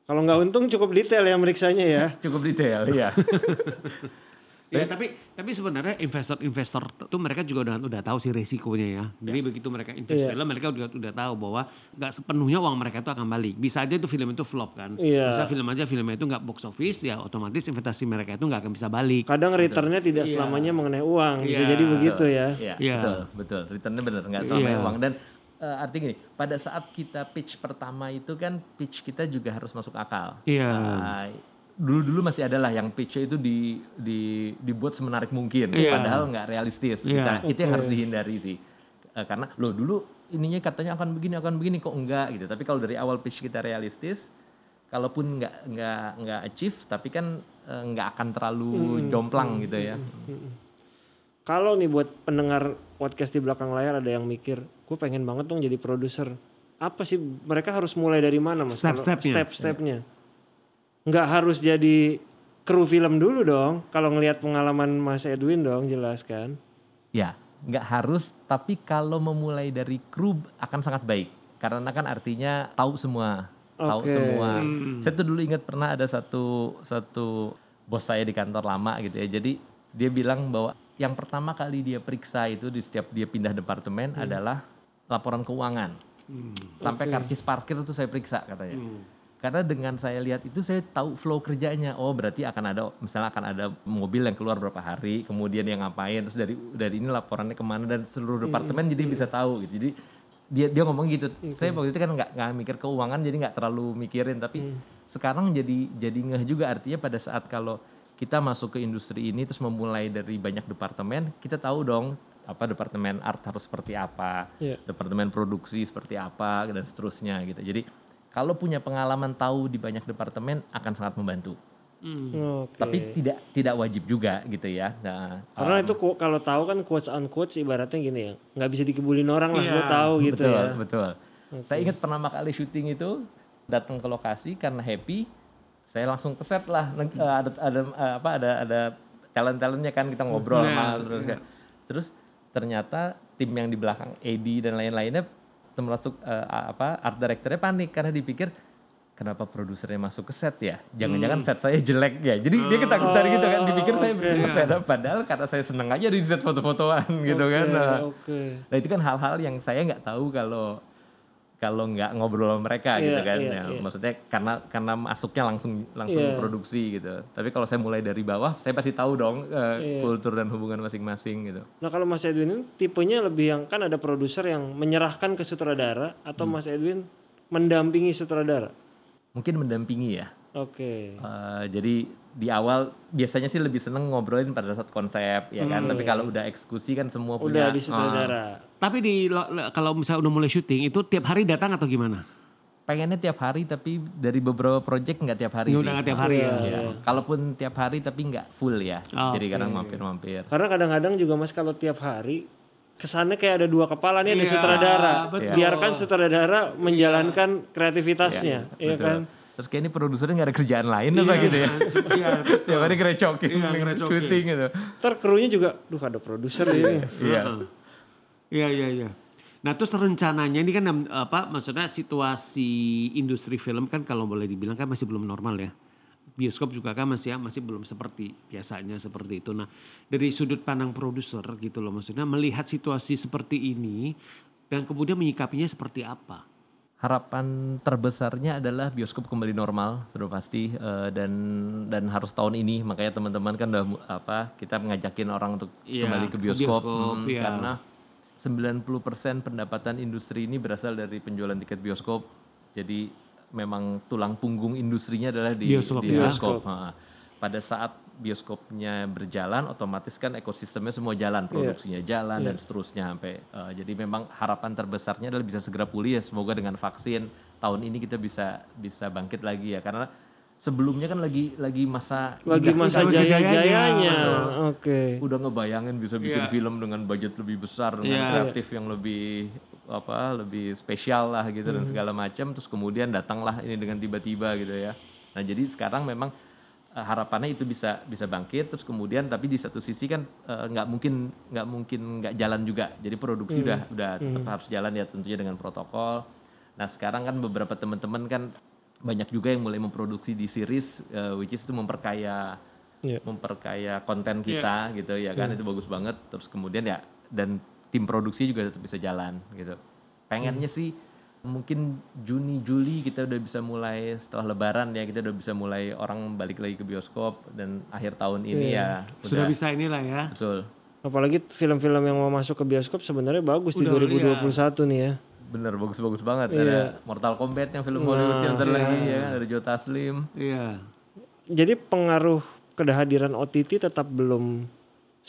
Kalau nggak untung cukup detail ya meriksanya ya. Cukup detail ya. Ya, tapi tapi sebenarnya investor-investor itu mereka juga udah udah tahu sih resikonya ya. Jadi begitu mereka invest Iya. film, mereka udah udah tahu bahwa nggak sepenuhnya uang mereka itu akan balik. Bisa aja itu film itu flop kan. Iya. Bisa film aja filmnya itu nggak box office, ya otomatis investasi mereka itu nggak akan bisa balik. Kadang returnnya tidak selamanya mengenai uang. Bisa Iya. jadi begitu ya. Iya, Iya. betul, betul. Returnnya benar, nggak sama Iya. uang. Dan eh, artinya gini, pada saat kita pitch pertama itu kan pitch kita juga harus masuk akal. Iya. Ah, dulu-dulu masih ada lah yang pitch itu di, di dibuat semenarik mungkin, Iya. padahal nggak realistis. Iya. Kita- itu yang harus dihindari sih. Eh, karena lo dulu ininya katanya akan begini akan begini kok enggak gitu. Tapi kalau dari awal pitch kita realistis, kalaupun nggak nggak nggak achieve, tapi kan eh, nggak akan terlalu Hmm. jomplang gitu ya. Kalau nih buat pendengar podcast di belakang layar ada yang mikir, gue pengen banget dong jadi produser. Apa sih mereka harus mulai dari mana mas? Step-stepnya. Step-stepnya. Nggak harus jadi kru film dulu dong. Kalau ngelihat pengalaman Mas Edwin dong jelaskan. Ya, nggak harus, tapi kalau memulai dari kru akan sangat baik. Karena kan artinya tahu semua, tahu Oke. semua. Saya tuh dulu ingat pernah ada satu satu bos saya di kantor lama gitu ya. Jadi dia bilang bahwa yang pertama kali dia periksa itu di setiap dia pindah departemen adalah laporan keuangan. Sampai karcis parkir itu saya periksa katanya. Karena dengan saya lihat itu saya tahu flow kerjanya. Oh berarti akan ada misalnya akan ada mobil yang keluar berapa hari, kemudian yang ngapain, terus dari dari ini laporannya ke mana dan seluruh departemen jadi bisa tahu gitu. Jadi dia dia ngomong gitu. Saya waktu itu kan nggak nggak mikir keuangan jadi nggak terlalu mikirin. Tapi sekarang jadi jadi ngeh juga artinya pada saat kalau kita masuk ke industri ini terus memulai dari banyak departemen, kita tahu dong apa departemen art harus seperti apa, Iya. departemen produksi seperti apa dan seterusnya gitu. Jadi kalau punya pengalaman tahu di banyak departemen akan sangat membantu. Oke. Tapi tidak tidak wajib juga gitu ya. Nah, Karena um, itu kalau tahu kan quotes on quotes ibaratnya gini ya, nggak bisa dikibulin orang lah, gue Iya, tahu gitu betul, ya. betul. Saya ingat pertama kali syuting itu datang ke lokasi karena happy, saya langsung ke set lah. Eh, ada ada eh, apa ada ada talent talentnya kan kita ngobrol Nah, sama terus, terus ternyata tim yang di belakang AD dan lain-lainnya termasuk eh, apa art directornya panik. Karena dipikir kenapa produsernya masuk ke set ya? Jangan-jangan set saya jelek ya. Jadi dia ketakutan gitu kan. Dipikir saya berbeda padahal karena saya seneng aja di set foto-fotoan gitu kan. Oke, Nah. Nah itu kan hal-hal yang saya nggak tahu kalau kalau nggak ngobrol sama mereka Iya, gitu kan. iya, Ya, iya. Maksudnya karena karena masuknya langsung langsung Iya. produksi gitu. Tapi kalau saya mulai dari bawah, saya pasti tahu dong eh, Iya. kultur dan hubungan masing-masing gitu. Nah kalau Mas Edwin tipenya lebih yang kan ada produser yang menyerahkan ke sutradara atau Hmm. Mas Edwin mendampingi sutradara. Mungkin mendampingi ya. Oke. Eh, jadi di awal biasanya sih lebih seneng ngobrolin pada saat konsep ya kan. Tapi kalau udah eksekusi kan semua Hmm. Udah punya di sutradara. Tapi di lo- lo- kalau misalnya udah mulai syuting itu tiap hari datang atau gimana? pengennya tiap hari tapi dari beberapa project nggak tiap hari Ya sih. udah nggak tiap hari ya. Iya. Kalaupun tiap hari tapi nggak full ya. Oh, Jadi kadang mampir-mampir. Karena kadang-kadang juga Mas kalau tiap hari kesannya kayak ada dua kepala nih ada Iya, sutradara. betul. Biarkan sutradara menjalankan kreativitasnya, iya Betul. kan? Terus kayak ini produsernya nggak ada kerjaan lain apa gitu ya. Iya, Tiap hari ngerecokin, Iya, ngerecokin. syuting gitu. Ntar krunya juga, duh ada produser ini. Iya. Iya iya iya. Nah terus rencananya ini kan apa maksudnya situasi industri film kan kalau boleh dibilang kan masih belum normal ya. Bioskop juga kan masih masih belum seperti biasanya seperti itu. Nah dari sudut pandang produser gitu loh maksudnya melihat situasi seperti ini dan kemudian menyikapinya seperti apa? Harapan terbesarnya adalah bioskop kembali normal, sudah pasti eh, dan dan harus tahun ini. Makanya teman-teman kan udah apa kita mengajakin orang untuk Iya, kembali ke bioskop, bioskop, hmm, iya. karena 90% pendapatan industri ini berasal dari penjualan tiket bioskop. Jadi memang tulang punggung industrinya adalah di Bioskop, di ya. bioskop. Ha. Pada saat bioskopnya berjalan, otomatis kan ekosistemnya semua jalan, produksinya jalan dan seterusnya sampai. eh, jadi memang harapan terbesarnya adalah bisa segera pulih ya. Semoga dengan vaksin tahun ini kita bisa bisa bangkit lagi ya. Karena sebelumnya kan lagi lagi masa Lagi masa Udah jaya-jayanya. Oke. udah ngebayangin bisa bikin Iya. film dengan budget lebih besar dengan Iya. kreatif yang lebih apa lebih spesial lah gitu dan segala macam terus kemudian datanglah ini dengan tiba-tiba gitu ya nah jadi sekarang memang harapannya itu bisa bisa bangkit terus kemudian tapi di satu sisi kan eh, nggak mungkin nggak mungkin nggak jalan juga. Jadi produksi udah udah tetap harus jalan ya tentunya dengan protokol. Nah sekarang kan beberapa teman-teman kan banyak juga yang mulai memproduksi di series eh, which is itu memperkaya Iya. memperkaya konten kita gitu ya kan itu bagus banget. Terus kemudian ya dan tim produksi juga tetap bisa jalan gitu. Pengennya sih mungkin Juni Juli kita udah bisa mulai setelah Lebaran ya kita udah bisa mulai orang balik lagi ke bioskop dan akhir tahun ini ya Sudah udah bisa inilah ya. betul Apalagi film-film yang mau masuk ke bioskop sebenarnya bagus di Udah, 2021 nih ya. bener bagus-bagus banget Iya. ada Mortal Kombat yang film Hollywood yang ntar lagi ya ada Joe Taslim Iya. Jadi pengaruh kehadiran OTT tetap belum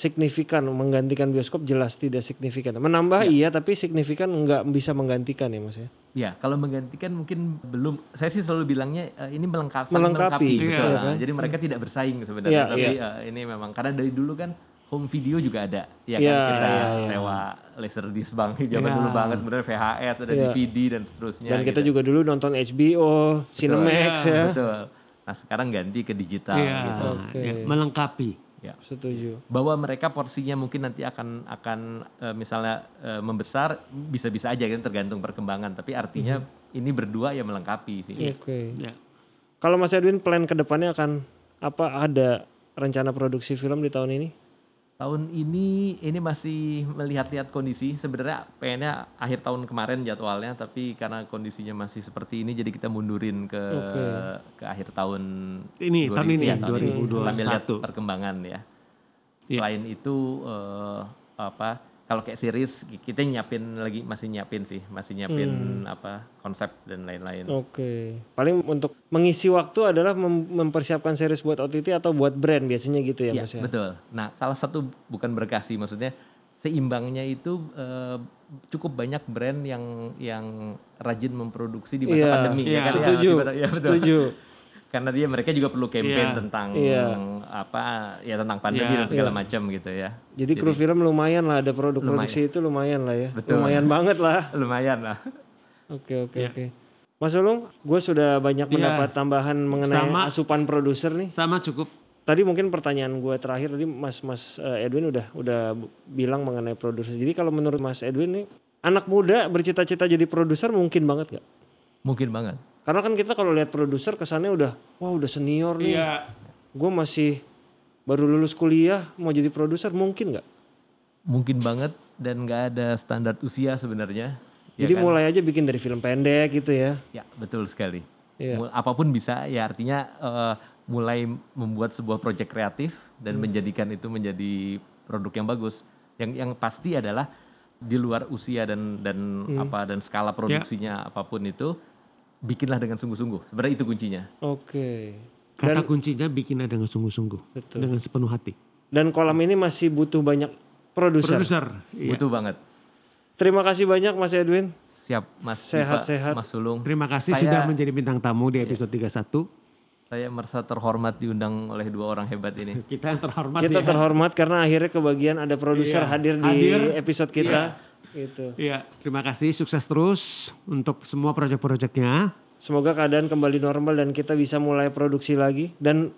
signifikan menggantikan bioskop jelas tidak signifikan. Menambah iya tapi signifikan nggak bisa menggantikan ya Mas ya. Ya, kalau menggantikan mungkin belum. Saya sih selalu bilangnya eh, ini melengkapi, Melengkapi, betul. iya Nah, kan? Jadi mereka tidak bersaing sebenarnya, Iya, tapi iya. eh, ini memang karena dari dulu kan home video juga ada, ya kan Iya, kita iya, iya. sewa laserdisc bang, zaman Iya. dulu banget, bener VHS, ada Iya. DVD dan seterusnya. Dan kita gitu. juga dulu nonton HBO, Cinemax Iya, ya. betul. Nah sekarang ganti ke digital Iya. gitu. Oke. Ya, melengkapi. Ya. Setuju. bahwa mereka porsinya mungkin nanti akan akan eh, misalnya eh, membesar bisa-bisa aja kan tergantung perkembangan tapi artinya ini berdua ya melengkapi sih. Oke. Ya. Kalau Mas Edwin plan ke depannya akan apa ada rencana produksi film di tahun ini? Tahun ini ini masih melihat-lihat kondisi. Sebenarnya pengennya akhir tahun kemarin jadwalnya, tapi karena kondisinya masih seperti ini, jadi kita mundurin ke Oke. ke akhir tahun Ini, tahun ini, iya, tahun ini. 2021. Sambil lihat perkembangan ya. Iya. Selain itu eh, apa? Kalau kayak series kita nyiapin lagi masih nyiapin sih, masih nyiapin apa konsep dan lain-lain. Oke. Paling untuk mengisi waktu adalah mem- mempersiapkan series buat OTT atau buat brand biasanya gitu ya Iya, Mas ya. betul. Nah, salah satu bukan berkasih, maksudnya seimbangnya itu eh, cukup banyak brand yang yang rajin memproduksi di masa Iya, pandemi. iya. ya kan? Ya, Setuju. ya. Setuju. Karena dia mereka juga perlu campaign Iya. tentang Iya. apa ya tentang pandemi Iya. dan segala macam gitu ya. Jadi kru film lumayan lah ada produk produksi itu lumayan lah ya. Betul. Lumayan banget lah. Lumayan lah. Oke oke oke. Mas Ulung, gue sudah banyak Iya. mendapat tambahan mengenai Sama. asupan produser nih. Sama cukup. Tadi mungkin pertanyaan gue terakhir tadi Mas Mas eh, Edwin udah udah bilang mengenai produser. Jadi kalau menurut Mas Edwin nih anak muda bercita-cita jadi produser mungkin banget gak? Mungkin banget. Karena kan kita kalau lihat produser kesannya udah wah udah senior nih. Iya. Gue masih baru lulus kuliah mau jadi produser mungkin nggak? Mungkin banget dan nggak ada standar usia sebenarnya. Ya Jadi kan? mulai aja bikin dari film pendek gitu ya. Ya, betul sekali. Iya. Mul- Apa pun bisa, ya artinya eh, mulai membuat sebuah proyek kreatif dan Hmm. menjadikan itu menjadi produk yang bagus. Yang yang pasti adalah di luar usia dan dan Hmm. apa dan skala produksinya apa pun itu, bikinlah dengan sungguh-sungguh. Sebenarnya itu kuncinya. Oke. Kata kuncinya bikinnya dengan sungguh-sungguh. Betul. Dengan sepenuh hati. Dan kolam ini masih butuh banyak produser. Produser. Iya. Butuh banget. Terima kasih banyak Mas Edwin. Siap, Mas Sehat-sehat. Mas Sulung. Terima kasih Saya- sudah menjadi bintang tamu di episode 31. Saya merasa terhormat diundang oleh dua orang hebat ini. Kita yang terhormat Kita ya. terhormat karena akhirnya kebagian ada produser Iya. hadir di Hadir. episode kita. Gitu. Iya, terima kasih. Sukses terus untuk semua proyek-proyeknya. Semoga keadaan kembali normal dan kita bisa mulai produksi lagi dan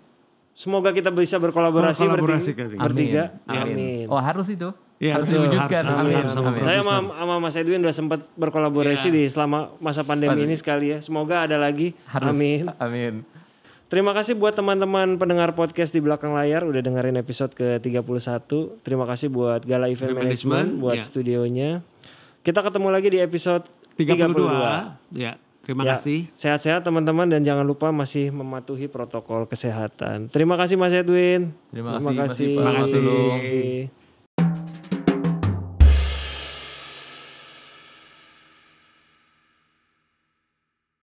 semoga kita bisa berkolaborasi, Berkolaborasi bertiga. bertiga. Amin. Amin. Oh harus itu. Iya, harus diwujudkan. Harus, Amin. harus Amin. Saya sama, sama Mas Edwin udah sempat berkolaborasi Iya. di selama masa pandemi Aduh. ini sekali ya. Semoga ada lagi. Harus. Amin. Amin. Terima kasih buat teman-teman pendengar podcast di belakang layar udah dengerin episode ke-31. Terima kasih buat Gala Event Management Management, buat ya. studionya. Kita ketemu lagi di episode 32. 32. Ya, terima Ya, kasih. Sehat-sehat teman-teman dan jangan lupa masih mematuhi protokol kesehatan. Terima kasih Mas Edwin. Terima kasih, Mas Ipang, Mas Sulung. kasih.